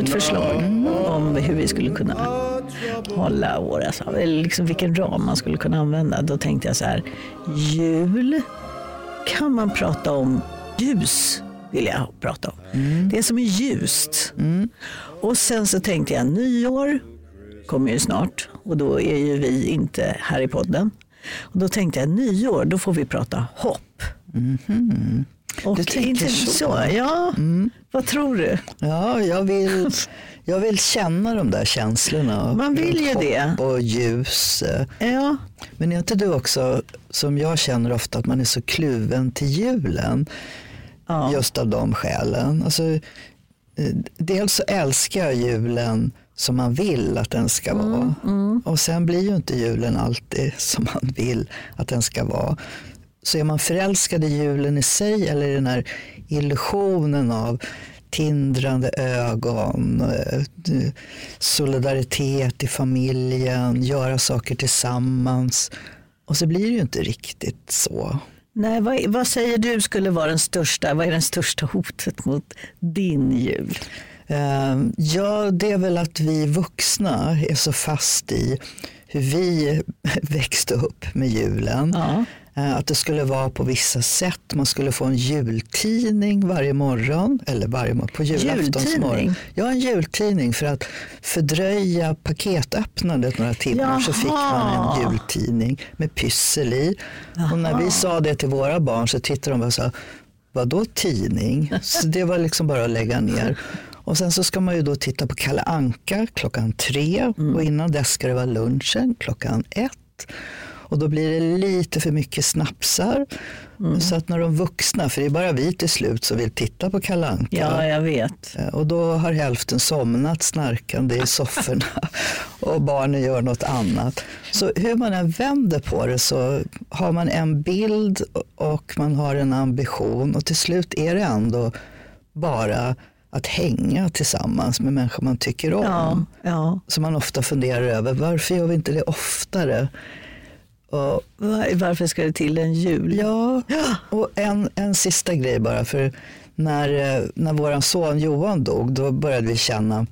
ett förslag om hur vi skulle kunna hålla våra, eller liksom vilken ram man skulle kunna använda. Då tänkte jag så här, jul kan man prata om ljus vill jag prata om. Det som är ljust. Och sen så tänkte jag nyår kommer ju snart och då är ju vi inte här i podden. Och då tänkte jag nyår, då får vi prata hopp. Och Du tänker inte så? Ja, vad tror du? Ja, jag vill, jag vill känna de där känslorna. Man vill ju det. och ljus. Ja, Men är inte du också, som jag känner ofta, att man är så kluven till julen? Ja. Just av de skälen. Alltså, eh, dels så älskar jag julen som man vill att den ska vara. Och sen blir ju inte julen alltid som man vill att den ska vara. Så är man förälskad i julen i sig eller i den här illusionen av tindrande ögon, eh, solidaritet i familjen, göra saker tillsammans. Och så blir det ju inte riktigt så. Nej, vad, vad säger du skulle vara den största, vad är den största hotet mot din jul? Eh, Ja, det är väl att vi vuxna är så fast i hur vi växte upp med julen. Ja. Eh, Att det skulle vara på vissa sätt. Man skulle få en jultidning varje morgon. Eller varje morgon, på julaftonsmorgon. Ja, en jultidning för att fördröja paketöppnandet några timmar så fick man Jaha. en jultidning med pyssel i. Och när vi sa det till våra barn så tittade de och sa, vadå tidning? Så det var liksom bara att lägga ner. Och sen så ska man ju då titta på Kalle Anka klockan tre och innan dess ska det vara lunchen klockan ett. Och då blir det lite för mycket snapsar. Så att när de vuxna, för det är bara vi till slut som vill titta på Kalle Anka. Ja, jag vet. Eh, Och då har hälften somnat snarkande i sofforna och barnen gör något annat. Så hur man än vänder på det så har man en bild och man har en ambition och till slut är det ändå bara att hänga tillsammans med människor man tycker om. Ja, ja. Så man ofta funderar över varför gör vi inte det oftare? Och Var- Varför ska det till en jul? Ja, och en, en sista grej bara. För när, eh, när vår son Johan dog, då började vi känna,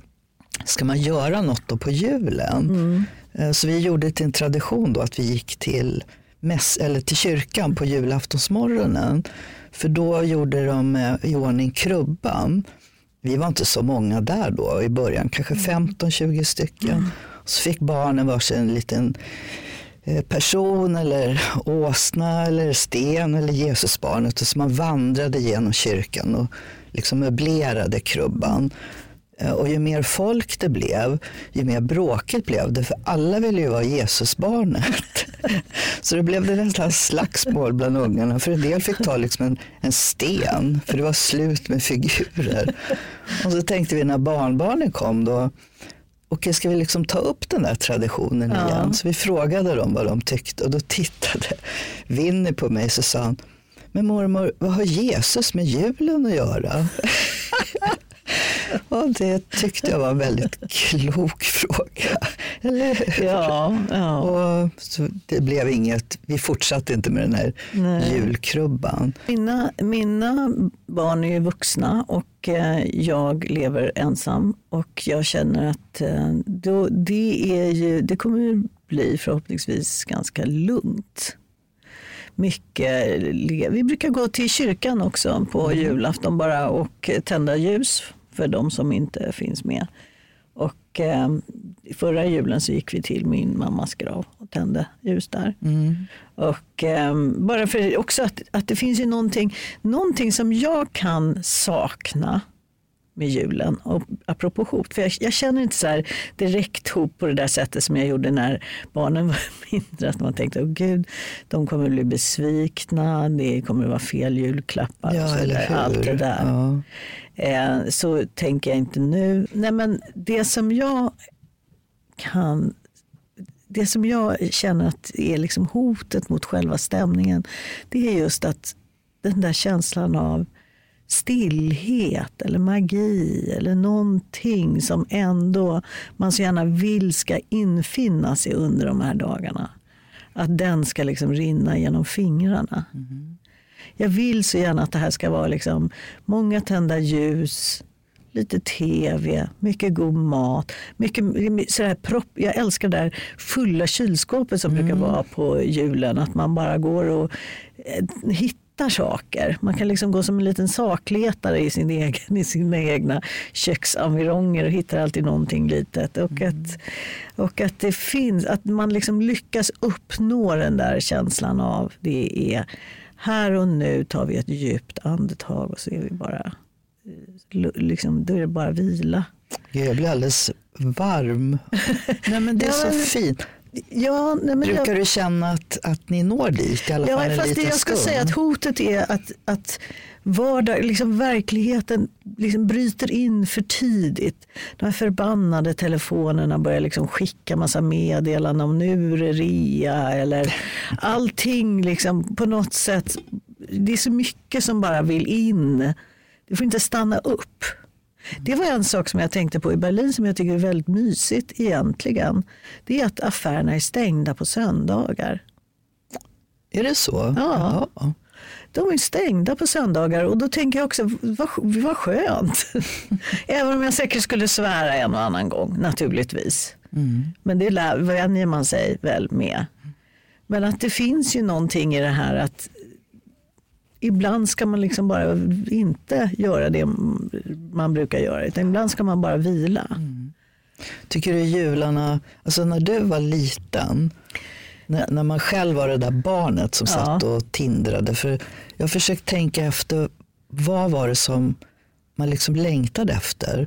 ska man göra något då på julen? Eh, Så vi gjorde till en tradition då att vi gick till, mäss, eller till kyrkan på julaftonsmorgonen. För då gjorde de eh, i ordning krubban. Vi var inte så många där då i början, kanske 15-20 stycken. Så fick barnen varsin liten Eh, person eller åsna eller sten eller Jesusbarnet och så man vandrade genom kyrkan och liksom möblerade krubban. Eh, och ju mer folk det blev, ju mer bråkigt blev det, för alla ville ju vara Jesusbarnet. Så det blev det nästan slagsmål bland ungarna, för en del fick ta liksom en, en sten, för det var slut med figurer. Och så tänkte vi när barnbarnen kom då, okej ska vi liksom ta upp den där traditionen Ja. igen? Så vi frågade dem vad de tyckte och då tittade Winnie på mig så sa han, men mormor, vad har Jesus med julen att göra? och det tyckte jag var en väldigt klok fråga. Eller hur? Ja, ja. Och så det blev inget, vi fortsatte inte med den här Nej. julkrubban. Mina, mina barn är ju vuxna och eh, jag lever ensam och jag känner att eh, då, det, är ju, det kommer bli förhoppningsvis ganska lugnt. Mycket, vi brukar gå till kyrkan också på julafton bara och tända ljus för de som inte finns med. Och eh, förra julen så gick vi till min mammas grav och tände ljus där. Och eh, bara för också att, att det finns ju någonting, någonting som jag kan sakna med julen. Och apropå hot, för jag, jag känner inte så här direkt hot på det där sättet som jag gjorde när barnen var mindre. Att man tänkte, åh gud, de kommer bli besvikna, det kommer vara fel julklappar och Ja, så eller vidare. Allt det där. Ja. Eh, så tänker jag inte nu. Nej, men det som jag kan det som jag känner att är liksom hotet mot själva stämningen det är just att den där känslan av stillhet eller magi eller någonting som ändå man så gärna vill ska infinna sig under de här dagarna. Att den ska liksom rinna genom fingrarna. Jag vill så gärna att det här ska vara liksom många tända ljus, lite tv, mycket god mat. Mycket, sådär propp, jag älskar det där fulla kylskåpet som brukar vara på julen. Att man bara går och eh, hittar saker. Man kan liksom gå som en liten sakletare i, sin egen, i sina egna köksenvironger och hittar alltid någonting litet. Och, att, och att det finns, att man liksom lyckas uppnå den där känslan av det är här och nu tar vi ett djupt andetag och så är vi bara l- liksom, då är det bara vila. Jag blir alldeles varm. Nej, men det är så fint. Ja, nej, men Brukar jag, du känna att, att ni når dit i alla ja, fall fast det jag ska stund? säga att hotet är att, att vardag, liksom verkligheten liksom bryter in för tidigt. De här förbannade telefonerna börjar liksom skicka massa meddelanden om nu är det rea eller allting liksom på något sätt. Det är så mycket som bara vill in. Det får inte stanna upp. Det var en sak som jag tänkte på i Berlin som jag tycker är väldigt mysigt egentligen. Det är att affärerna är stängda på söndagar. Är det så? Ja. Jaha. De är stängda på söndagar och då tänker jag också, vad, vad skönt. Även om jag säkert skulle svära en och annan gång naturligtvis. Men det vänjer man sig väl med. Men att det finns ju någonting i det här att ibland ska man liksom bara inte göra det man brukar göra. Utan ibland ska man bara vila. Tycker du jularna, alltså när du var liten, när, när man själv var det där barnet som Ja. satt och tindrade. För jag försökt tänka efter, vad var det som man liksom längtade efter?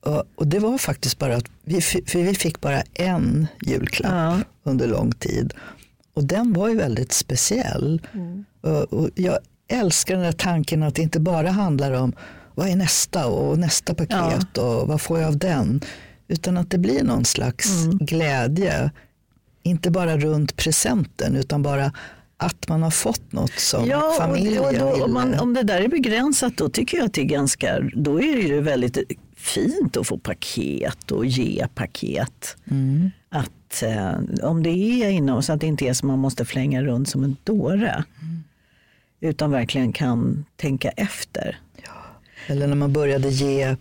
Och, och det var faktiskt bara att vi, för vi fick bara en julklapp Ja. under lång tid. Och den var ju väldigt speciell. Och, och jag älskar den där tanken att det inte bara handlar om vad är nästa och nästa paket och vad får jag av den. Utan att det blir någon slags glädje. Inte bara runt presenten utan bara att man har fått något som Ja, och, familjen och då, ville. om, man, om det där är begränsat då tycker jag att det är ganska, då är det ju väldigt fint att få paket och ge paket. Mm. Att eh, om det är inom så att det inte är som man måste flänga runt som en dåre. Utan verkligen kan tänka efter. Eller när man började ge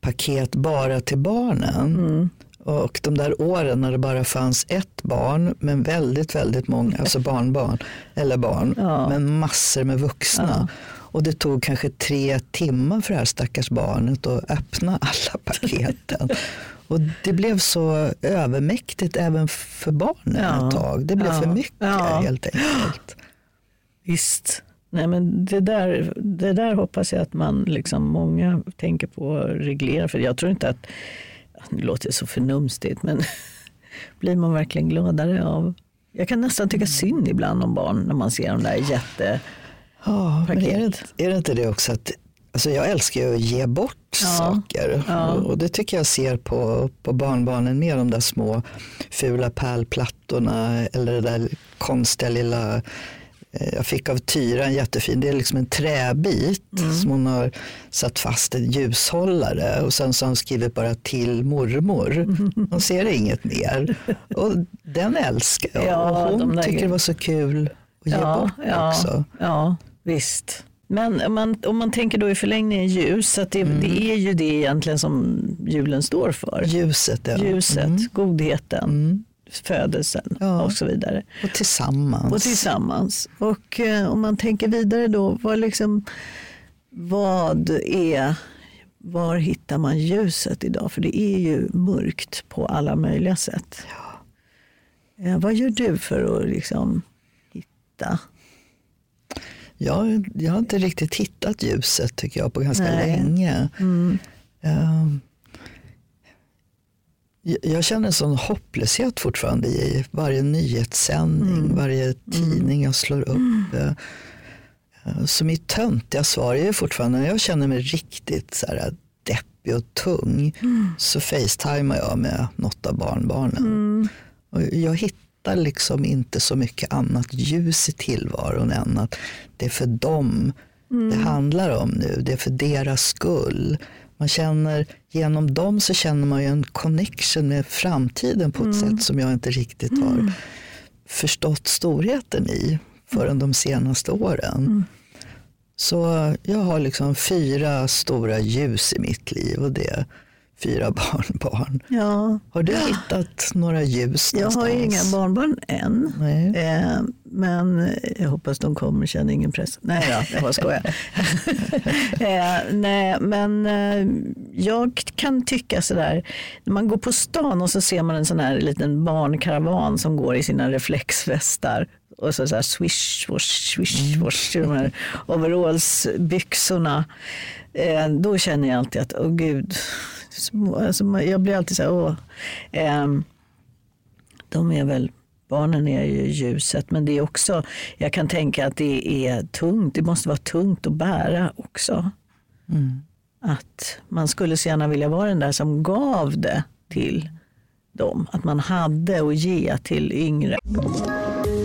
paket bara till barnen. Mm. Och de där åren när det bara fanns ett barn, men väldigt, väldigt många, alltså barnbarn, eller barn, Ja. men massor med vuxna. Och det tog kanske tre timmar för det här stackars barnet att öppna alla paketen. och det blev så övermäktigt även för barnen Ja. ett tag. Det blev Ja. för mycket Ja. helt enkelt. Visst. Nej, men det, där, det där hoppas jag att man, liksom, många tänker på att reglera. För jag tror inte att, nu låter det så förnumstigt, men blir man verkligen gladare av jag kan nästan tycka synd ibland om barn när man ser de där jätte... Ja, men är det, är det inte det också att Alltså jag älskar ju att ge bort Ja, saker ja. Och, det tycker jag ser på, på barnbarnen med de där små fula pärlplattorna eller det där konstiga lilla jag fick av Tyra en jättefin, det är liksom en träbit Mm. som hon har satt fast en ljushållare och sen så har hon skrivit bara till mormor. Hon ser inget mer. Och den älskar jag. Ja, och de hon där tycker det var så kul att ge bort ja, också. Ja, visst. Men om man, om man tänker då i förlängningen ljus, att det, Mm. det är ju det egentligen som julen står för. Ljuset, ja. Ljuset, Mm. godheten, födelsen Ja. och så vidare. Och tillsammans. Och tillsammans. Och eh, om man tänker vidare då, vad, liksom, vad är, var hittar man ljuset idag? För det är ju mörkt på alla möjliga sätt. Eh, vad gör du för att liksom hitta? Jag, jag har inte riktigt hittat ljuset tycker jag på ganska Nej. länge. Mm. Ehm, jag- känner en sån hopplöshet fortfarande i varje nyhetssändning, Mm. varje tidning jag slår upp. Eh, Så mitt töntiga svar är fortfarande, när jag känner mig riktigt så här deppig och tung, Mm. så facetimar jag med något av barnbarnen. Mm. Och jag hittar liksom inte så mycket annat ljus i tillvaron än att det är för dem det handlar om nu. Det är för deras skull. Man känner, genom dem så känner man ju en connection med framtiden på ett sätt som jag inte riktigt har förstått storheten i förrän de senaste åren. Så jag har liksom fyra stora ljus i mitt liv och det fyra barnbarn. Ja. Har du hittat några ljus Jag någonstans? har inga barnbarn än. Eh, men jag hoppas de kommer, känner ingen press. Nej då, jag bara skojar. eh, nej, men eh, jag kan tycka sådär, när man går på stan och så ser man en sån här liten barnkaravan som går i sina reflexvästar och så, så här swish, swish, swish, swish, de här overallsbyxorna. Eh, då känner jag alltid att, åh gud, små- alltså, jag blir alltid så här, åh. ehm, de är väl, barnen är ju ljuset, men det är också, jag kan tänka att det är tungt, det måste vara tungt att bära också. Att man skulle så gärna vilja vara den där som gav det till dem. Att man hade att ge till yngre.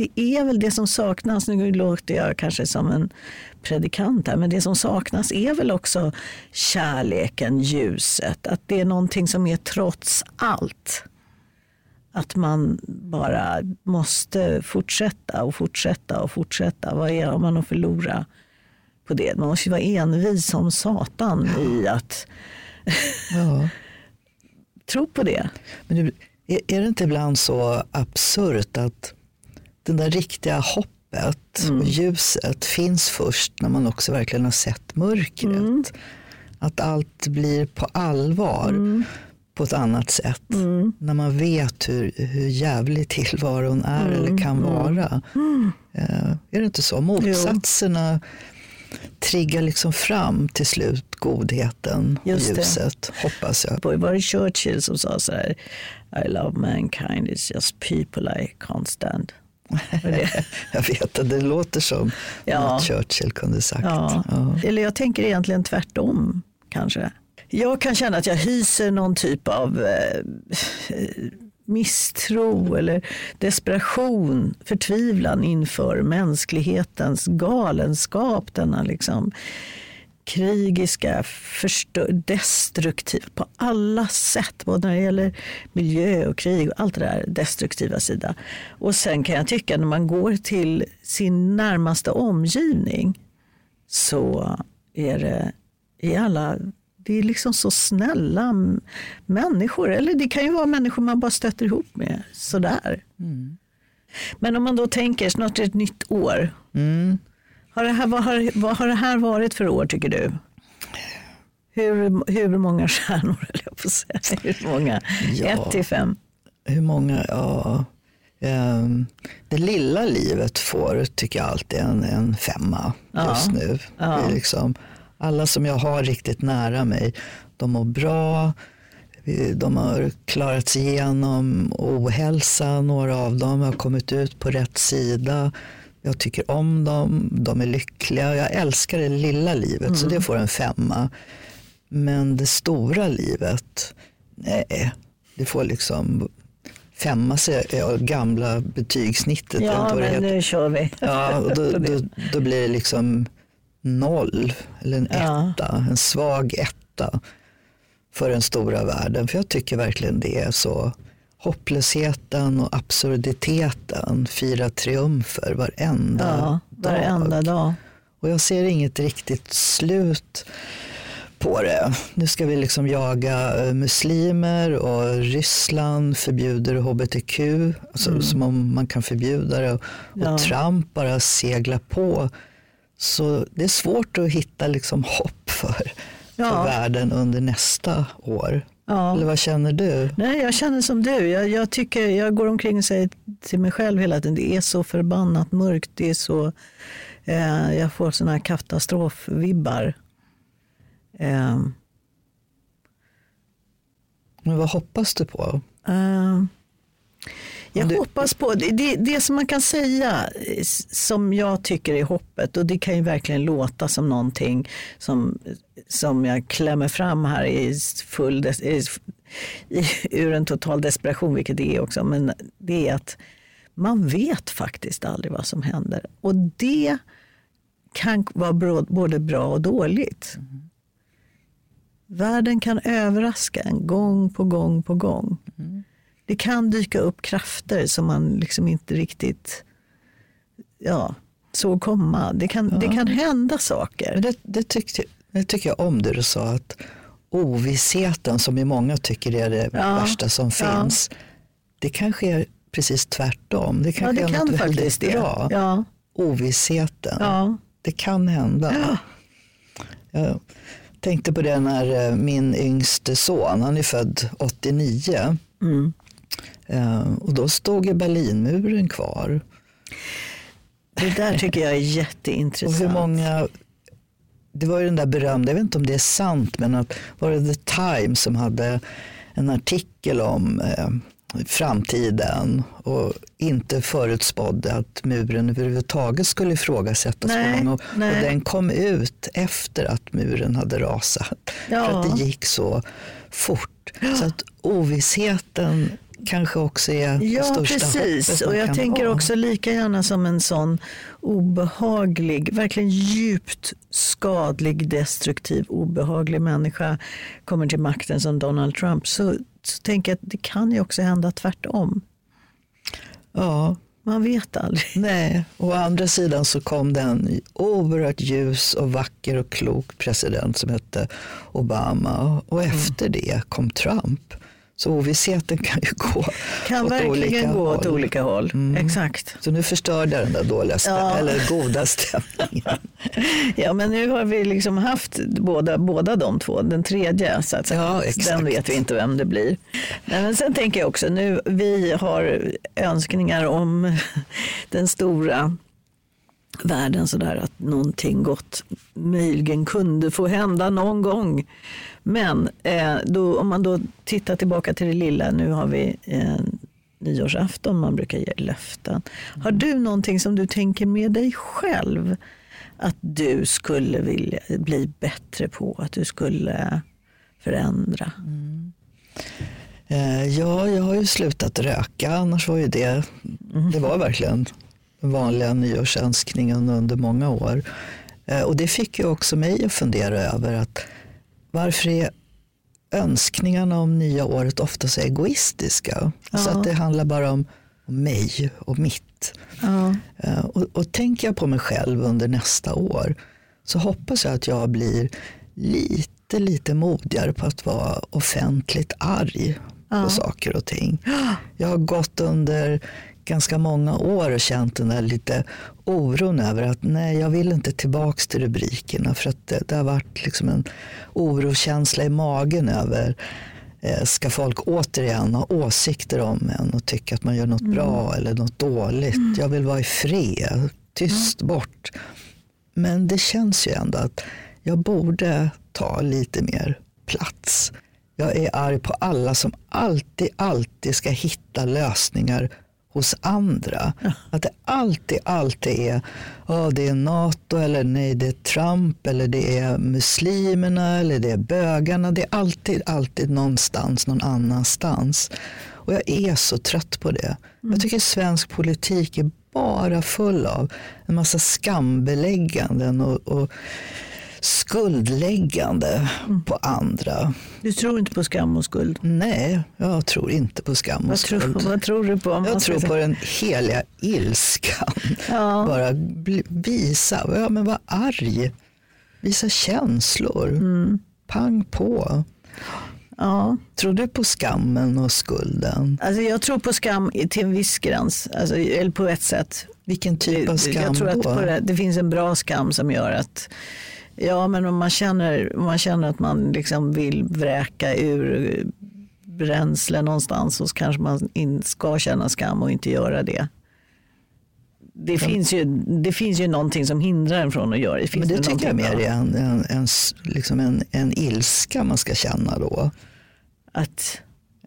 Det är väl det som saknas, nu låter jag kanske som en predikant här, men det som saknas är väl också kärleken, ljuset. Att det är någonting som är trots allt. Att man bara måste fortsätta och fortsätta och fortsätta. Vad är, har man att förlora på det? Man måste ju vara envis som satan i att Ja. tro på det. Men är det inte ibland så absurt att den där riktiga hoppet och ljuset finns först när man också verkligen har sett mörkret? Att allt blir på allvar på ett annat sätt. När man vet hur, hur jävlig tillvaron är eller kan vara. Eh, är det inte så? Motsatserna triggar liksom fram till slut godheten och Just det. ljuset, hoppas jag. på, var det Churchill som sa så här, I love mankind, it's just people I can't stand. Jag vet att det låter som Ja. något Churchill kunde sagt. Ja. Ja. Eller jag tänker egentligen tvärtom kanske. Jag kan känna att jag hyser någon typ av eh, misstro eller desperation, förtvivlan inför mänsklighetens galenskap. Denna liksom krigiska, förstö- destruktiv på alla sätt. Både när det gäller miljö och krig och allt det där destruktiva sida. Och sen kan jag tycka när man går till sin närmaste omgivning så är det i alla det är liksom så snälla människor. Eller det kan ju vara människor man bara stöter ihop med sådär. Men om man då tänker, snart är det ett nytt år. Har det här, vad, har, vad har det här varit för år tycker du? Hur, hur många stjärnor höll jag på att säga? Hur många? Ja. Ett till fem? Hur många, ja. ehm, det lilla livet får, tycker jag alltid, en, en femma just nu. Är liksom, alla som jag har riktigt nära mig, de mår bra. De har klarat sig igenom ohälsa, några av dem har kommit ut på rätt sida. Jag tycker om dem, de är lyckliga. Jag älskar det lilla livet, så det får en femma. Men det stora livet, nej, det får liksom femma sig, ja, gamla betygssnittet. Ja, men heter. nu kör vi. Ja, och då, då, då blir det liksom noll eller en Ja. etta, en svag etta för den stora världen. För jag tycker verkligen det är så. Hopplösheten och absurditeten firar triumfer varenda Ja, varenda dag. och jag ser inget riktigt slut på det. Nu ska vi liksom jaga eh, muslimer och Ryssland förbjuder hbtq, alltså som om man kan förbjuda det. Och Ja. Trump bara seglar på. Så det är svårt att hitta liksom hopp för, Ja. för världen under nästa år. Ja. Eller vad känner du? Nej, jag känner som du. Jag, jag, tycker, jag går omkring och säger till mig själv hela tiden, det är så förbannat mörkt. Det är så, eh, jag får sådana här katastrofvibbar. Eh, Men vad hoppas du på? eh, jag du- hoppas på, det, det, som man kan säga eh, som jag tycker är hoppet och det kan ju verkligen låta som någonting som, som jag klämmer fram här i full i, ur en total desperation, vilket det är också, men det är att man vet faktiskt aldrig vad som händer. Och det kan vara både bra och dåligt. Världen kan överraska en gång på gång på gång. Det kan dyka upp krafter som man liksom inte riktigt ja, såg komma. Det kan, det kan hända saker. Det, det, tyckte, det tycker jag om det du sa, att ovissheten som ju många tycker är det Ja, värsta som ja. finns, det kanske är precis tvärtom. Det Ja, kanske det är kan något väldigt faktiskt det. bra. Ja, Ovissheten, ja. det kan hända. Jag tänkte på det när eh, min yngste son, han är född 89, Mm. Eh, och då stod ju Berlinmuren kvar. Det där tycker jag är Och jätteintressant. hur många, det var ju den där berömda, jag vet inte om det är sant, men att var det The Times som hade en artikel om eh, framtiden och inte förutspådde att muren överhuvudtaget skulle ifrågasättas. Nej. Och, nej. och den kom ut efter att muren hade rasat. Ja. För att det gick så fort. Så att ovissheten kanske också är Ja, största precis. hoppet Och jag tänker ha. också lika gärna som en sån obehaglig, verkligen djupt skadlig, destruktiv, obehaglig människa kommer till makten som Donald Trump så, så tänker jag att det kan ju också hända tvärtom. Ja, Man vet aldrig. Nej, och å andra sidan så kom det en oerhört ljus och vacker och klok president som hette Obama. Och Mm. efter det kom Trump. Så ovissheten kan ju gå Kan åt verkligen olika gå åt håll. Mm. olika håll. Exakt. Så nu förstörde den där dåliga Ja. eller goda stämningen. Ja, men nu har vi liksom haft båda, båda de två. Den tredje, så att säga. Ja, exakt. den vet vi inte vem det blir. Nej, men sen tänker jag också, nu vi har önskningar om den stora världen sådär att någonting gott möjligen kunde få hända någon gång. Men eh, då, om man då tittar tillbaka till det lilla, nu har vi eh, nyårsafton, man brukar ge löften. Har du någonting som du tänker med dig själv att du skulle vilja bli bättre på, att du skulle förändra? Eh, Ja, jag har ju slutat röka. Annars var ju det, det var verkligen vanliga nyårsönskningen under många år. Eh, Och det fick ju också mig att fundera över att varför är önskningarna om nya året ofta så egoistiska? Så Ja. att det handlar bara om, om mig och mitt. Ja. Eh, Och, och tänker jag på mig själv under nästa år så hoppas jag att jag blir lite, lite modigare på att vara offentligt arg Ja. på saker och ting. Jag har gått under ganska många år och känt den där lite oron över att nej, jag vill inte tillbaks till rubrikerna för att det, det har varit liksom en orokänsla i magen över eh, ska folk återigen ha åsikter om en och tycka att man gör något bra eller något dåligt. Jag vill vara i fred, tyst bort. Men det känns ju ändå att jag borde ta lite mer plats. Jag är arg på alla som alltid, alltid ska hitta lösningar hos andra. Att det alltid, alltid är, ja det är NATO eller nej det är Trump eller det är muslimerna eller det är bögarna. Det är alltid, alltid någonstans, någon annanstans. Och jag är så trött på det. Jag tycker svensk politik är bara full av en massa skambelägganden och, och skuldläggande på andra. Du tror inte på skam och skuld? Nej, jag tror inte på skam och Vad skuld. tror, vad tror du på? Jag tror på den heliga ilskan. Ja. Bara visa, ja, men var arg. Visa känslor. Mm. Pang på. Ja. Tror du på skammen och skulden? Alltså jag tror på skam till en viss gräns, alltså, eller på ett sätt. Vilken typ av skam jag tror att då? det, det finns en bra skam som gör att Ja, men om man känner, om man känner att man liksom vill vräka ur bränsle någonstans så kanske man in, ska känna skam och inte göra det. Det, finns ju, det finns ju någonting som hindrar en från att göra det. Finns Men det, det tycker jag mer är en, en, en, liksom en, en ilska man ska känna då. Att,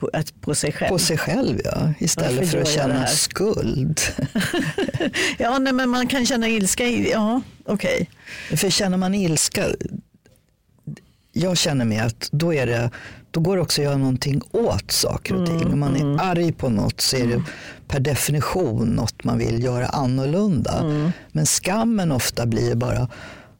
på, att på sig själv. På sig själv ja, istället Varför för att känna skuld. Ja, nej, men man kan känna ilska. Ja, okej. För känner man ilska, jag känner mig att då, är det, då går det också att göra någonting åt saker och ting. Om man är arg på något så är det per definition något man vill göra annorlunda. Men skammen ofta blir bara,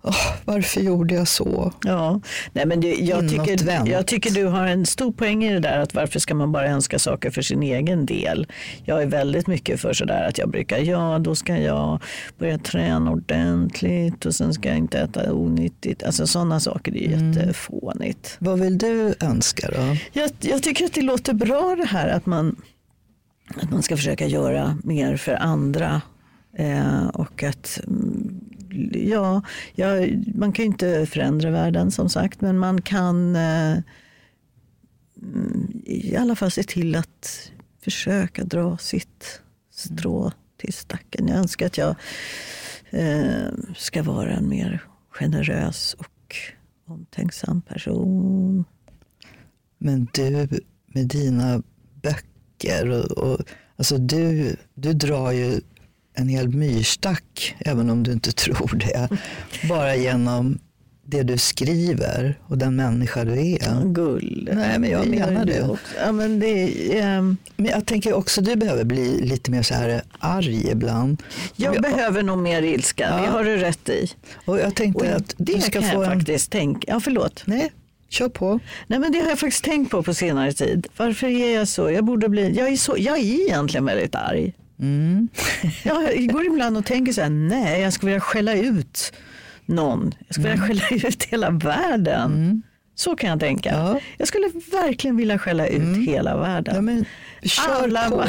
"Åh, varför gjorde jag så? Ja, nej men det, jag, tycker, jag tycker du har en stor poäng i det där att varför ska man bara önska saker för sin egen del. Jag är väldigt mycket för sådär att jag brukar, ja då ska jag börja träna ordentligt och sen ska jag inte äta onyttigt. Alltså sådana saker, det är Mm. jättefånigt. Vad vill du önska då? Jag, jag tycker att det låter bra det här att man, att man ska försöka göra mer för andra. Eh, och att, mm, ja, ja, man kan ju inte förändra världen som sagt, men man kan eh, i alla fall se till att försöka dra sitt strå till stacken. Jag önskar att jag eh, ska vara en mer generös och omtänksam person. Men du med dina böcker, och, och, alltså du, du drar ju en hel myrstack, även om du inte tror det, bara genom det du skriver och den människa du är. Gull. Nej, men jag Det menar det. också. Ja, men det ehm, Men jag tänker också du behöver bli lite mer så här arg ibland. jag Och behöver nog mer ilska, det Ja. har du rätt i. Och jag tänkte Och att det du ska kan få jag en... faktiskt tänka. Ja, förlåt. Nej, kör på. Nej, men det har jag faktiskt tänkt på på senare tid. Varför är jag så? Jag, borde bli, jag, är, så, jag är egentligen väldigt arg. Mm. Jag går ibland och tänker så här, nej, jag skulle vilja skälla ut någon. Jag skulle vilja skälla ut hela världen. Så kan jag tänka. Ja. Jag skulle verkligen vilja skälla ut hela världen. Ja, men kör Alla på.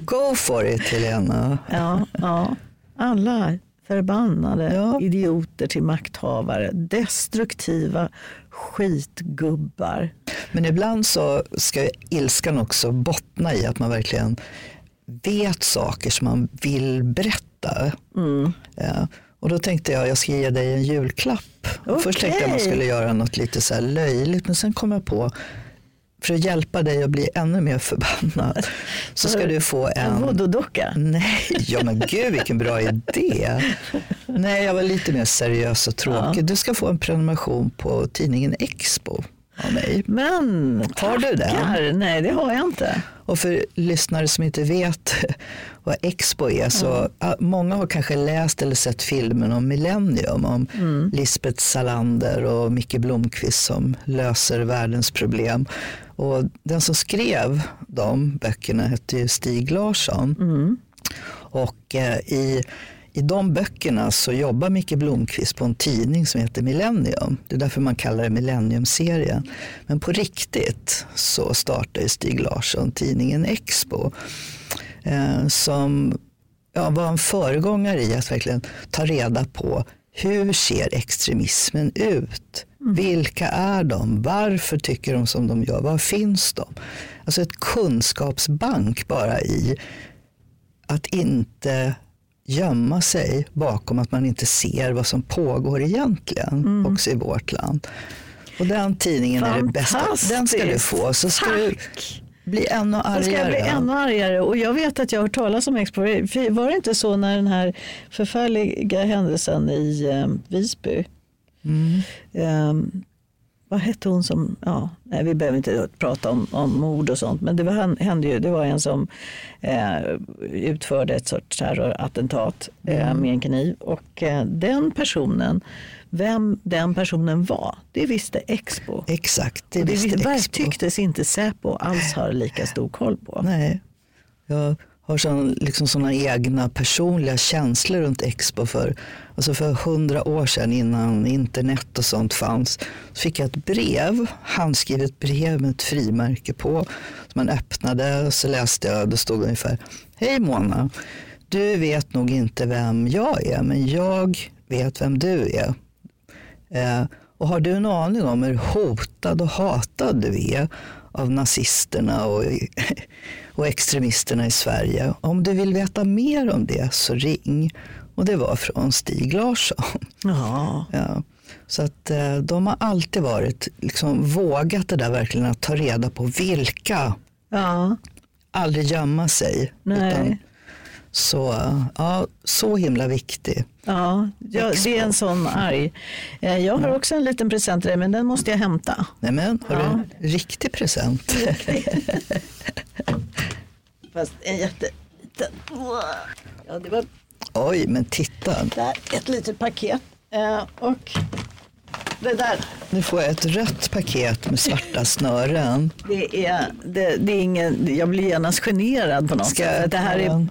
Go for it Helena. Ja, ja. Alla förbannade Ja. idioter till makthavare. Destruktiva skitgubbar. Men ibland så ska ilskan också bottna i att man verkligen vet saker som man vill berätta. Mm. Ja. Och då tänkte jag jag ska ge dig en julklapp. Och Först tänkte jag att man skulle göra något lite så löjligt men sen kom jag på för att hjälpa dig att bli ännu mer förbannad så ska du få En en... voodoo-docka. Nej, ja men gud vilken bra idé. Nej, jag var lite mer seriös och tråkig. Du ska få en prenumeration på tidningen Expo av mig. Men Har du den? Nej, det har jag inte. Och för lyssnare som inte vet vad Expo är så ja, många har kanske läst eller sett filmen om Millennium om Lisbeth Salander och Micke Blomqvist som löser världens problem. Och den som skrev de böckerna hette ju Stig Larsson. Och eh, i, i de böckerna så jobbar Micke Blomqvist på en tidning som heter Millennium. Det är därför man kallar det Millennium-serien. Men på riktigt så startade Stig Larsson tidningen Expo. Eh, som ja, var en föregångare i att verkligen ta reda på hur ser extremismen ut? Vilka är de? Varför tycker de som de gör? Var finns de? Alltså ett kunskapsbank bara i att inte gömma sig bakom att man inte ser vad som pågår egentligen också i vårt land. Och den tidningen är det bästa. Den ska du få. Så ska du Tack. bli ännu argare. ska jag bli ännu argare. Och jag vet att jag har hört talas om Expo. Var det inte så när den här förfärliga händelsen i eh, Visby? Eh, vad hette hon som, ja, nej, vi behöver inte prata om, om mord och sånt, men det var, hände ju, det var en som eh, utförde ett sorts terrorattentat eh, med en kniv och eh, den personen, vem den personen var, det visste Expo. Exakt, det Och det visste Expo. tycktes inte Säpo alls ha lika stor koll på. Nej, jag har sån, liksom såna egna personliga känslor runt Expo. För, alltså för hundra år sedan innan internet och sånt fanns så fick jag ett brev, handskrivet brev med ett frimärke på. Som man öppnade och så läste jag och det stod ungefär Hej Mona, du vet nog inte vem jag är men jag vet vem du är. Eh, Och har du en aning om hur hotad och hatad du är av nazisterna och, och extremisterna i Sverige? Om du vill veta mer om det så ring. Och det var från Stig Larsson. Ja. Ja. Så att eh, de har alltid varit, liksom vågat det där verkligen att ta reda på vilka, ja. aldrig gömma sig. Nej. Utan, så, ja, så himla viktig. Ja, ja, det är en sån arg. Eh, Jag har också en liten present till dig, men den måste jag hämta. Nej men, har Ja. du en riktig present? Fast en jätteliten. Ja, det var Oj, men titta. där, ett litet paket. Eh, Och det där, Nu får jag ett rött paket med svarta snören. det är, det, det är ingen, jag blir genast generad på något Ska sätt. jag Det här är,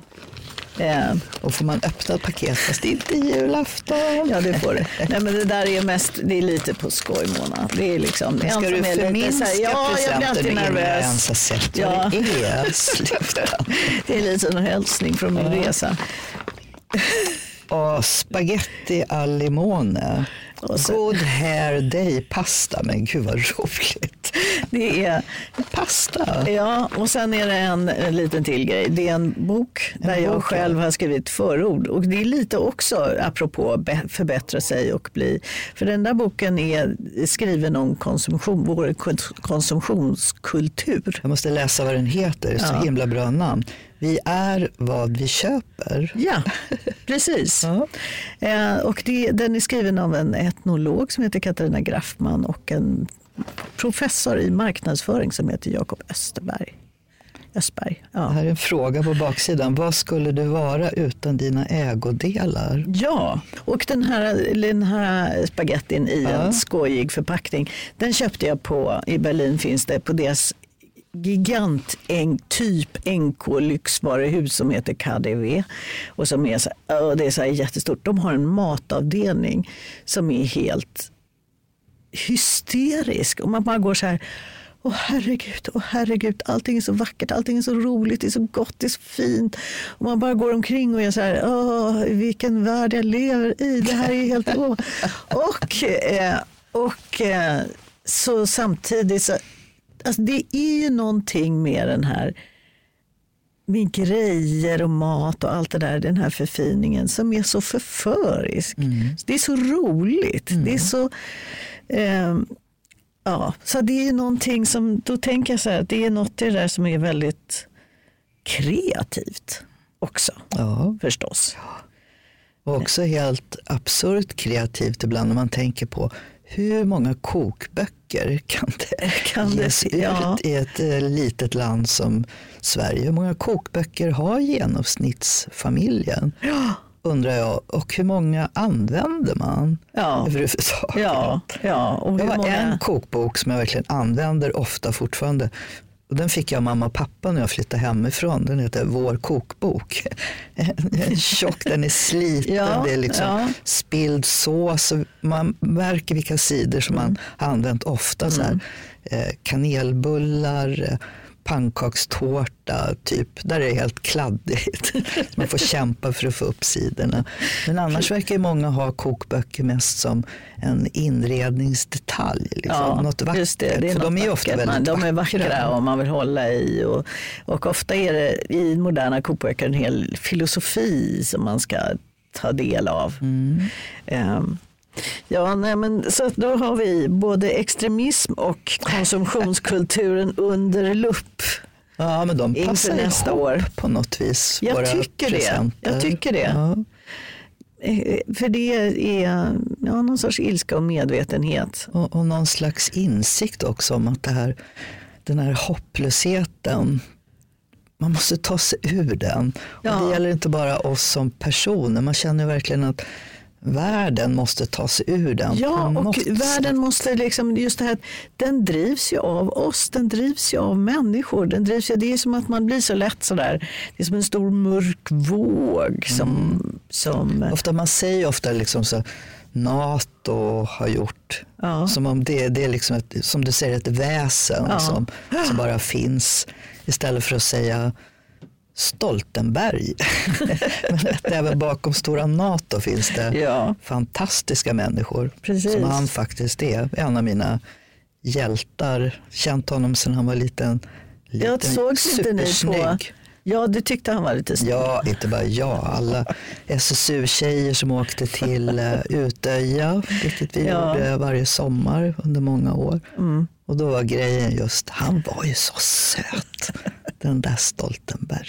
eh, Och får man öppna ett paket fast det är inte julafton. ja det får du. Nej men det där är mest, det är lite på skoj Mona. Det är liksom, Ska du förminska här, Ja, jag blir presenten innan nervös. ens har sett Ja. vad det är? Sluta. Det är lite en hälsning från min resa. Och spaghetti al limone. God hair day pasta. Men gud vad roligt. Det är, Pasta. ja, och sen är det en, en liten till grej. Det är en bok där jag bok, ja. själv har skrivit förord. Och det är lite också apropå förbättra sig och bli. För den där boken är skriven om konsumtion, vår kons- konsumtionskultur. Jag måste läsa vad den heter. Så Ja. himla bra namn. Vi är vad vi köper. Ja, precis. Ja. Eh, och det, den är skriven av en etnolog som heter Katarina Graffman och en professor i marknadsföring som heter Jakob Österberg. Östberg. Ja. Här är en fråga på baksidan. Vad skulle du vara utan dina ägodelar? Ja, och den här, den här spagettin i Ja. en skojig förpackning, den köpte jag på, i Berlin finns det, på deras gigant en, typ NK lyxvaruhus som heter KDV. Och som är så, det är så jättestort. De har en matavdelning som är helt hysterisk. Och man bara går så här, åh herregud, åh herregud, allting är så vackert, allting är så roligt, det är så gott, det är så fint. Och man bara går omkring och är så här, åh vilken värld jag lever i, det här är helt åh. Och, eh, och eh, så samtidigt så, alltså det är ju någonting med den här med grejer och mat och allt det där, den här förfiningen som är så förförisk. Det är så roligt. Det är så... ehm, ja, så det är ju någonting som, då tänker jag så här, det är något i det där som är väldigt kreativt också, Ja, förstås. och också helt absurt kreativt ibland när man tänker på hur många kokböcker kan det, Kan det- ges ja. ut i ett eh, litet land som Sverige? Hur många kokböcker har genomsnittsfamiljen? Undrar jag. Och hur många använder man Ja. överhuvudtaget? Ja, ja. Och Jag hur har många... en kokbok som jag verkligen använder ofta fortfarande. Och den fick jag av mamma och pappa när jag flyttade hemifrån. Den heter Vår kokbok. Den är tjock, den är sliten, Ja, det är liksom ja. spilld sås. Man märker vilka sidor som man har använt ofta. Så här, eh, kanelbullar, eh, pannkakstårta, typ. Där är det helt kladdigt. Man får kämpa för att få upp sidorna. Men annars verkar många ha kokböcker mest som en inredningsdetalj. Liksom. något vackert. just det, det är för de är ju ofta väldigt Man- De är vackra och man vill hålla i. Och, och ofta är det i moderna kokböcker en hel filosofi som man ska ta del av. Mm. Ehm, ja, nej, men, så då har vi både extremism och konsumtionskulturen under lupp. Ja, men de passar nästa år. på något vis. Jag tycker det. presenter. Jag tycker det. Ja. Eh, För det är ja, någon sorts ilska och medvetenhet. Och, och någon slags insikt också om att det här, den här hopplösheten, man måste ta sig ur den. Ja. Och det gäller inte bara oss som personer, man känner verkligen att världen måste ta sig ur den. Ja, och sätt. världen måste liksom, just det här, den drivs ju av oss, den drivs ju av människor. Den drivs ju, det är som att man blir så lätt sådär, det är som en stor mörk våg som, Mm. som Ofta, man säger ofta liksom så, NATO har gjort, Ja. som om det, det är liksom ett, som du säger ett väsen Ja. som, som bara finns. Istället för att säga Stoltenberg. Men även bakom stora NATO finns det Ja. fantastiska människor. Precis. Som han faktiskt är. En av mina hjältar. Känt honom sedan han var liten. liten Jag sågs inte ni på... supersnygg. Ja, du tyckte han var lite snygg. Ja, inte bara jag. Alla SSU-tjejer som åkte till uh, Utöja, vilket vi Ja. gjorde varje sommar under många år. Mm. Och då var grejen just, han var ju så söt. Den där Stoltenberg.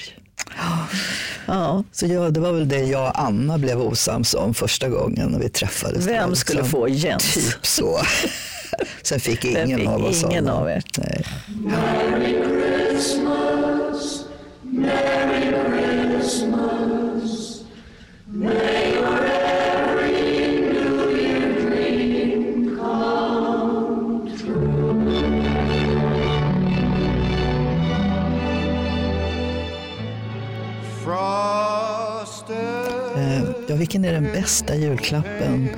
Ja. Så ja, det var väl det jag och Anna blev osams om första gången när vi träffades. Vem skulle liksom få Jens? Typ så. Sen fick ingen fick av oss ingen av er? Nej. Eh, Ja, vilken är den bästa julklappen?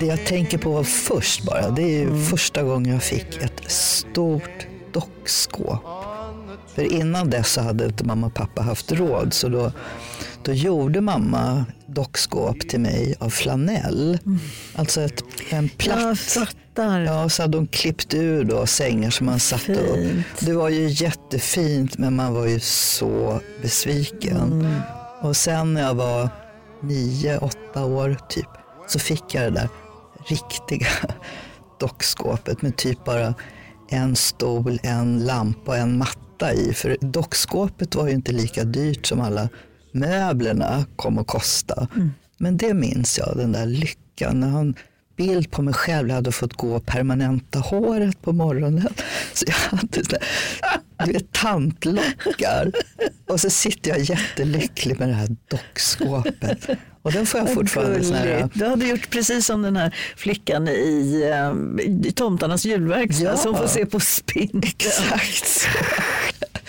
Det jag tänker på först bara, det är ju första gången jag fick ett stort dockskåp. För innan dess så hade inte mamma och pappa haft råd, så då, då gjorde mamma dockskåp till mig av flanell. Alltså ett, en platt. Jag fattar. Ja, så hade hon klippt ur då sängar som man satte upp. Det var ju jättefint, men man var ju så besviken. Mm. Och sen när jag var nio, åtta år typ, så fick jag det där riktiga dockskåpet med typ bara en stol, en lampa och en matta i. För dockskåpet var ju inte lika dyrt som alla möblerna kom att kosta. Men det minns jag, den där lyckan. När han bild på mig själv, jag hade fått gå och permanenta håret på morgonen. Så jag hade såna, du vet, tantlockar. Och så sitter jag jättelycklig med det här dockskåpet. Och den får jag fortfarande sån här. Du hade gjort precis som den här flickan i, eh, i Tomtarnas julverkstad Ja. som får se på spindeln. Exakt så.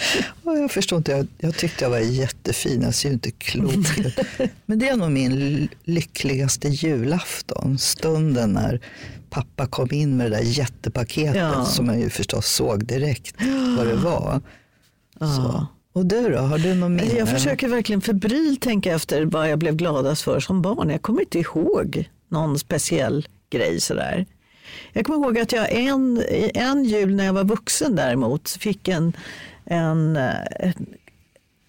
jag förstår inte, jag, jag tyckte jag var jättefin, jag ser ju inte klok ut. Men det är nog min lyckligaste julafton. Stunden när pappa kom in med det där jättepaketet Ja. som man ju förstås såg direkt vad det var. Så. Och du då, har du något minne? Jag försöker verkligen febrilt tänka efter vad jag blev gladast för som barn. Jag kommer inte ihåg någon speciell grej sådär. Jag kommer ihåg att jag en, en jul när jag var vuxen däremot fick en, en, eh, ett,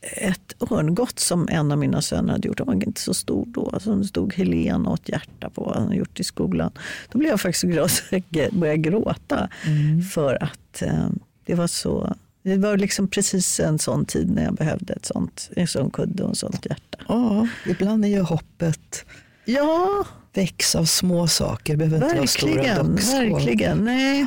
ett örngott som en av mina söner hade gjort. Den var inte så stor då. Alltså det stod Helen och ett hjärta på vad han gjort i skolan. Då blev jag faktiskt glad så jag började gråta. För att eh, det var så det var liksom precis en sån tid när jag behövde ett sånt, en sån kudde och ett sånt hjärta. Ja, ibland är ju hoppet Ja, väcks av små saker. Det behöver inte vara stora verkligen. dockskåp. verkligen. Nej.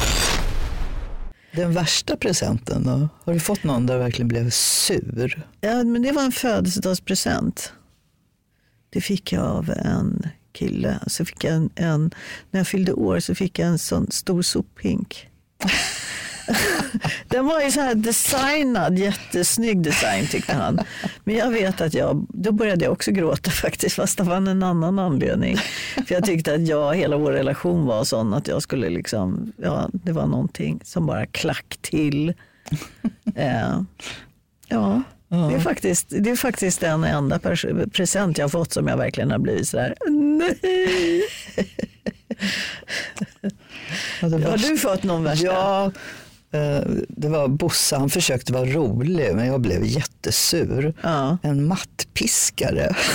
Den värsta presenten då? Har du fått någon där du verkligen blev sur? Ja, men det var en födelsedagspresent. Det fick jag av en kille. Så fick jag en, en, när jag fyllde år så fick jag en sån stor sophink. Den var ju så här designad, jättesnygg design tyckte han. Men jag vet att jag, då började jag också gråta faktiskt, fast det var en annan anledning. För jag tyckte att jag, hela vår relation var sån att jag skulle liksom, ja det var någonting som bara klack till. Eh, ja. Det är, faktiskt, det är faktiskt den enda present jag har fått som jag verkligen har blivit sådär, nej. Ja, Har du fått någon värsta? Ja, det var Bosse, han försökte vara rolig men jag blev jättesur. Ja. En mattpiskare.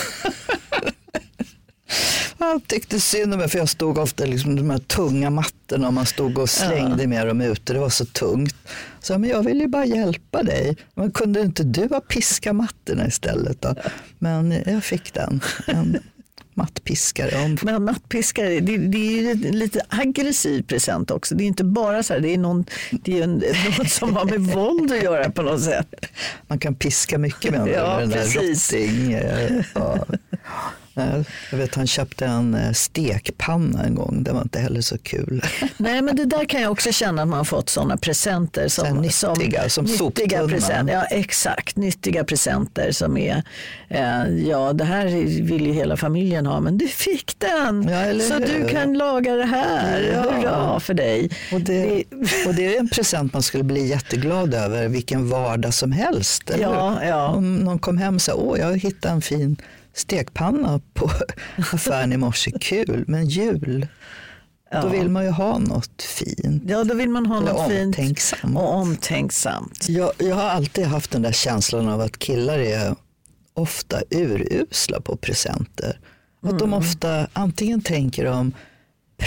Han tyckte synd om mig för jag stod ofta liksom de här tunga mattorna och man stod och slängde med dem ute. Det var så tungt. Så jag, men jag ville ju bara hjälpa dig. Men kunde inte du ha piskat mattorna istället då? Men jag fick den. En mattpiskare. Om, Men mattpiskare, det, det är ju en lite aggressiv present också. Det är inte bara så här, det är, någon, det är en, något som har med våld att göra på något sätt. man kan piska mycket med, Ja, med den där rotting. eh, Ja. Jag vet han köpte en eh, stekpanna en gång, det var inte heller så kul. Nej men det där kan jag också känna att man har fått sådana presenter. Som, här nyttiga, som nyttiga soptunnan. presenter. Ja exakt, nyttiga presenter som är, eh, ja det här vill ju hela familjen ha men du fick den. Ja, så hur? du kan laga det här. Ja. Hurra för dig. Och det, och det är en present man skulle bli jätteglad över vilken vardag som helst. Eller? Ja, ja. Om någon kom hem och sa, åh jag hittade en fin stekpanna på affären i morse, kul, men jul, då Ja. vill man ju ha något fint. Ja, då vill man ha Eller något fint omtänksamt. och omtänksamt. Jag, jag har alltid haft den där känslan av att killar är ofta urusla på presenter. Att Mm. de ofta antingen tänker de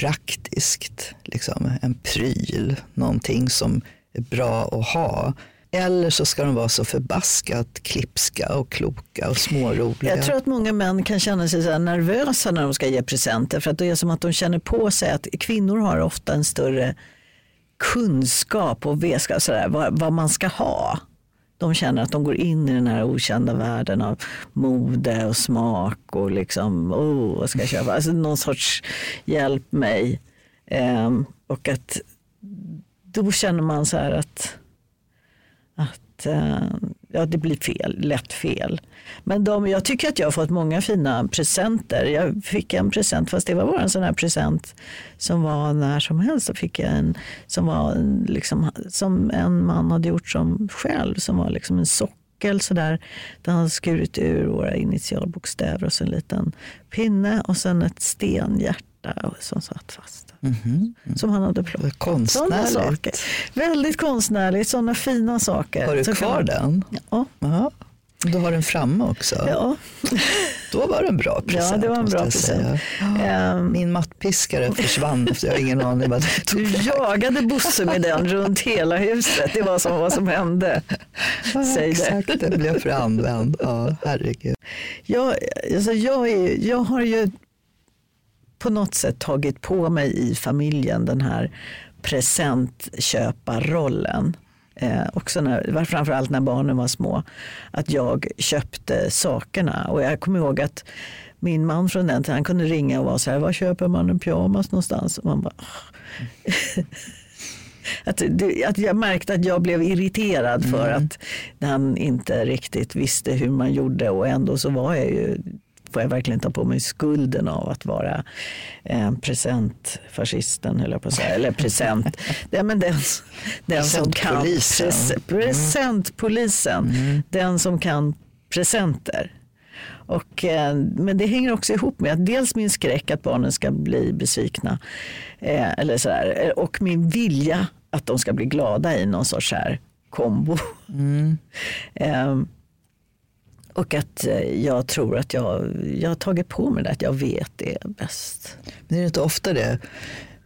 praktiskt, liksom en pryl, någonting som är bra att ha. Eller så ska de vara så förbaskat klipska och kloka och småroliga. Jag tror att många män kan känna sig så här nervösa när de ska ge presenter för att det är som att de känner på sig att kvinnor har ofta en större kunskap och vetskap så där, vad, vad man ska ha. De känner att de går in i den här okända världen av mode och smak och liksom, oh, vad ska jag köpa? Alltså någon sorts hjälp mig. Um, och att då känner man så här att att eh, ja, det blir fel, lätt fel. Men de, jag tycker att jag har fått många fina presenter. Jag fick en present, fast det var bara en sån här present som var när som helst. Så fick jag en som var en, liksom, som en man hade gjort som själv, som var liksom en sockel sådär. Där han hade skurit ur våra initialbokstäver och så en liten pinne och sen ett stenhjärta som satt fast. Som han hade plockat. Konstnärligt. Såna saker. Väldigt konstnärligt, sådana fina saker. Har du Så kvar man- den? Ja. Ja. Du har den framme också? Ja. Då var det en bra present. ja, det var en bra present. Ehm, Min mattpiskare försvann efter jag har ingen aning vad det tog Du jagade Bosse med den runt hela huset. Det var som vad som hände. Ja, Säg det. Exakt, den blev för använd. Ja, herregud. Jag, alltså jag, är, jag har ju på något sätt tagit på mig i familjen den här presentköparrollen. Eh, också när, framförallt när barnen var små. Att jag köpte sakerna. Och jag kommer ihåg att min man från den tiden han kunde ringa och vara så här, var köper man en pyjamas någonstans? Och man bara, att, det, att jag märkte att jag blev irriterad för att han inte riktigt visste hur man gjorde och ändå så var jag ju får jag verkligen ta på mig skulden av att vara eh, presentfascisten, höll jag på att säga. Eller present. ja, men den, den som kan pres, presentpolisen. Den som kan presenter. Och, eh, men det hänger också ihop med att dels min skräck att barnen ska bli besvikna eh, eller sådär, eh, och min vilja att de ska bli glada i någon sorts här kombo. Eh, och att eh, jag tror att jag, jag har tagit på mig det, att jag vet det bäst. Men är det inte ofta det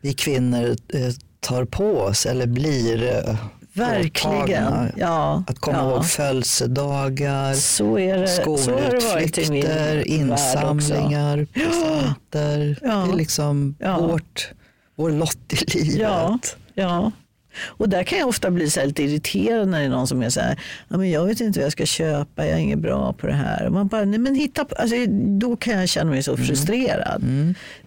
vi kvinnor eh, tar på oss eller blir eh, Verkligen. åtagna? Ja, Att komma ja. ihåg födelsedagar, Så, är det, skolutflykter, insamlingar, presenter. Ja. Det är liksom Ja. vårt, vår lott i livet. Ja, ja. Och där kan jag ofta bli så lite irriterad när det är någon som är så här, ja, men jag vet inte vad jag ska köpa, jag är inget bra på det här. Och man bara, nej men hitta på, alltså, då kan jag känna mig så frustrerad.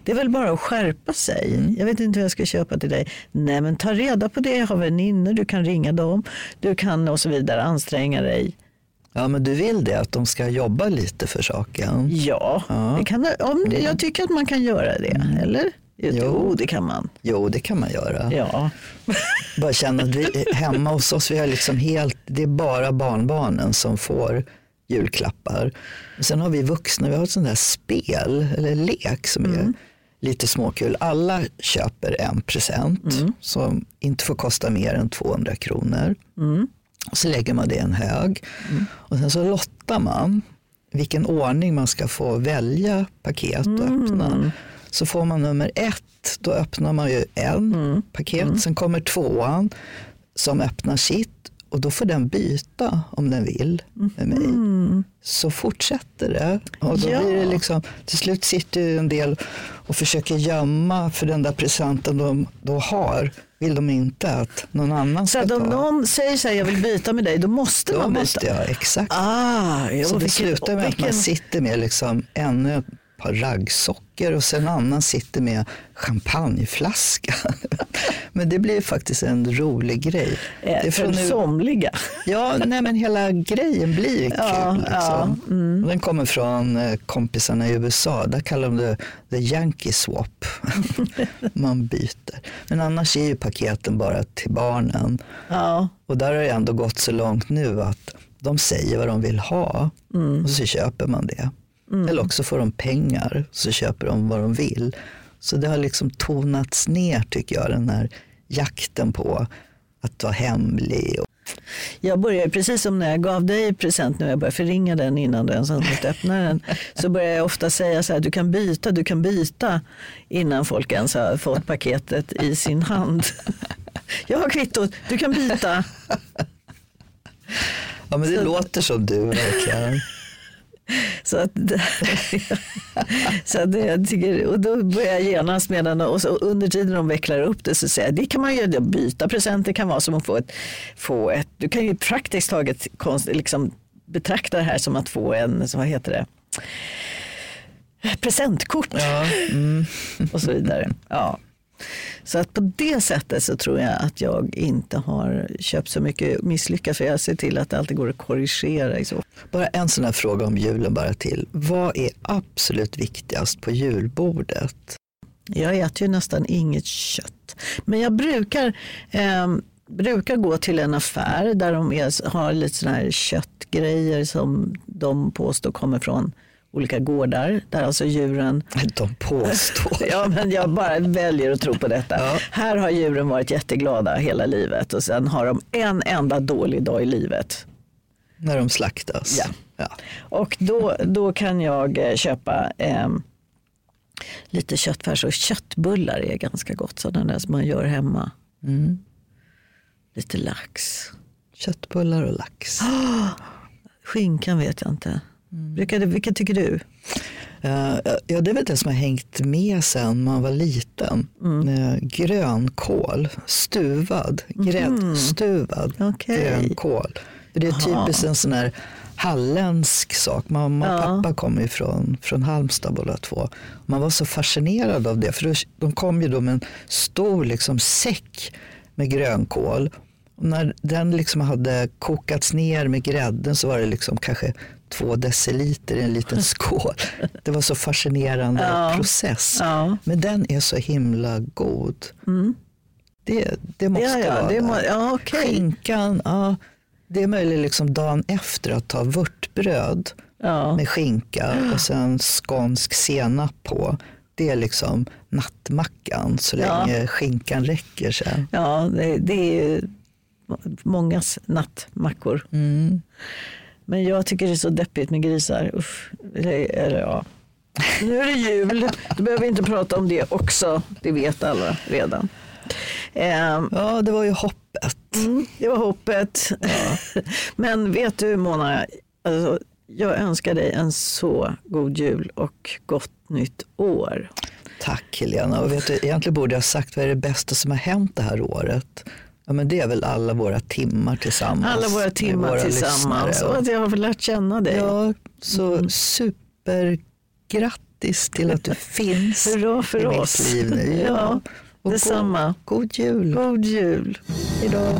Det är väl bara att skärpa sig. Jag vet inte vad jag ska köpa till dig. Nej men ta reda på det, jag har vänner, du kan ringa dem, du kan och så vidare anstränga dig. Ja, men du vill det, att de ska jobba lite för saken. Ja, Det kan, om, det- jag tycker att man kan göra det, eller? Jo, Jo. det kan man. Jo, det kan man göra. Ja. Bara känna att vi hemma hos oss, vi har liksom helt, det är bara barnbarnen som får julklappar. Sen har vi vuxna, vi har ett sånt där spel eller lek som är lite småkul. Alla köper en present som inte får kosta mer än 200 kronor. Och så lägger man det i en hög. Och sen så lottar man vilken ordning man ska få välja paket och öppna. Så får man nummer ett, då öppnar man ju en paket. Sen kommer tvåan som öppnar sitt och då får den byta om den vill med mig. Så fortsätter det. Och då Ja. blir det liksom, till slut sitter ju en del och försöker gömma för den där presenten de då har. Vill de inte att någon annan Så ska att om ta. någon säger så här, jag vill byta med dig, då måste Då man byta. måste jag, exakt. Ah, jo, Så det vilken- slutar med att man vilken- sitter med liksom ännu par raggsockor och sen en annan sitter med champagneflaska. Men det blir faktiskt en rolig grej. Eh, Det är från nu- somliga. Ja, nej men hela grejen blir ju Ja, kul. Liksom. ja, mm. Den kommer från eh, kompisarna i USA. Där kallar de det the Yankee swap. Man byter. Men annars är ju paketen bara till barnen. Ja, Och där har det ändå gått så långt nu att de säger vad de vill ha och så köper man det. Eller också får de pengar så köper de vad de vill. Så det har liksom tonats ner tycker jag, den här jakten på att vara hemlig. Och, jag börjar precis som när jag gav dig present nu, jag började förringa den innan du ens hann öppna den. Så börjar jag ofta säga så här, du kan byta, du kan byta innan folk ens har fått paketet i sin hand. Jag har kvittot, du kan byta. ja men det låter som du verkligen. Så att, så att det, jag tycker, och då börjar jag genast med den och så under tiden de vecklar upp det så säger jag det kan man göra, byta presenter kan vara som att få ett, få ett du kan ju praktiskt taget konst, liksom, betrakta det här som att få en, så vad heter det, presentkort Ja, mm. och så vidare. Ja. Så att på det sättet så tror jag att jag inte har köpt så mycket misslyckat för jag ser till att det alltid går att korrigera så Bara en sån här fråga om julen bara till. Vad är absolut viktigast på julbordet? Jag äter ju nästan inget kött. Men jag brukar, eh, brukar gå till en affär där de är, har lite sådana här köttgrejer som de påstår kommer från olika gårdar. Där alltså djuren, De påstår. ja men jag bara väljer att tro på detta. Ja. Här har djuren varit jätteglada hela livet och sen har de en enda dålig dag i livet. När de slaktas. Ja. Ja. Och då, då kan jag eh, köpa eh, lite köttfärs och köttbullar är ganska gott. Sådana där som man gör hemma. Mm. Lite lax. Köttbullar och lax. Skinkan vet jag inte. Mm. Det, vilken tycker du? Eh, ja, det är väl det som har hängt med sen man var liten. Eh, grönkål, stuvad, gräddstuvad Okej. grönkål. För det är typiskt en sån här halländsk sak. Mamma och Ja. pappa kommer ju från, från Halmstad båda två. Man var så fascinerad av det. För de kom ju då med en stor liksom, säck med grönkål. Och när den liksom hade kokats ner med grädden så var det liksom kanske två deciliter i en liten skål. Det var så fascinerande Ja. process. Ja. Men den är så himla god. Det, det måste Ja, vara det må, ja okej. Skinkan, ja, det är möjligt liksom dagen efter att ta vörtbröd med skinka och sen skånsk senap på. Det är liksom nattmackan så länge skinkan räcker sen. Ja, det, det är mångas nattmackor. Mm. Men jag tycker det är så deppigt med grisar. Uff. Eller, eller ja. Nu är det jul, du behöver inte prata om det också. Det vet alla redan. Ehm, Ja, det var ju hoppet. Mm, det var hoppet. Men vet du Mona, alltså, jag önskar dig en så god jul och gott nytt år. Tack Helena. Och vet du, egentligen borde jag ha sagt vad är det bästa som har hänt det här året? Ja, men det är väl alla våra timmar tillsammans. Alla våra timmar våra tillsammans lyssnare. och att jag har lärt känna dig. Ja, så supergrattis till att du finns Hurra för i oss. mitt liv nu. Ja, och detsamma. God, god jul. God jul. Hejdå.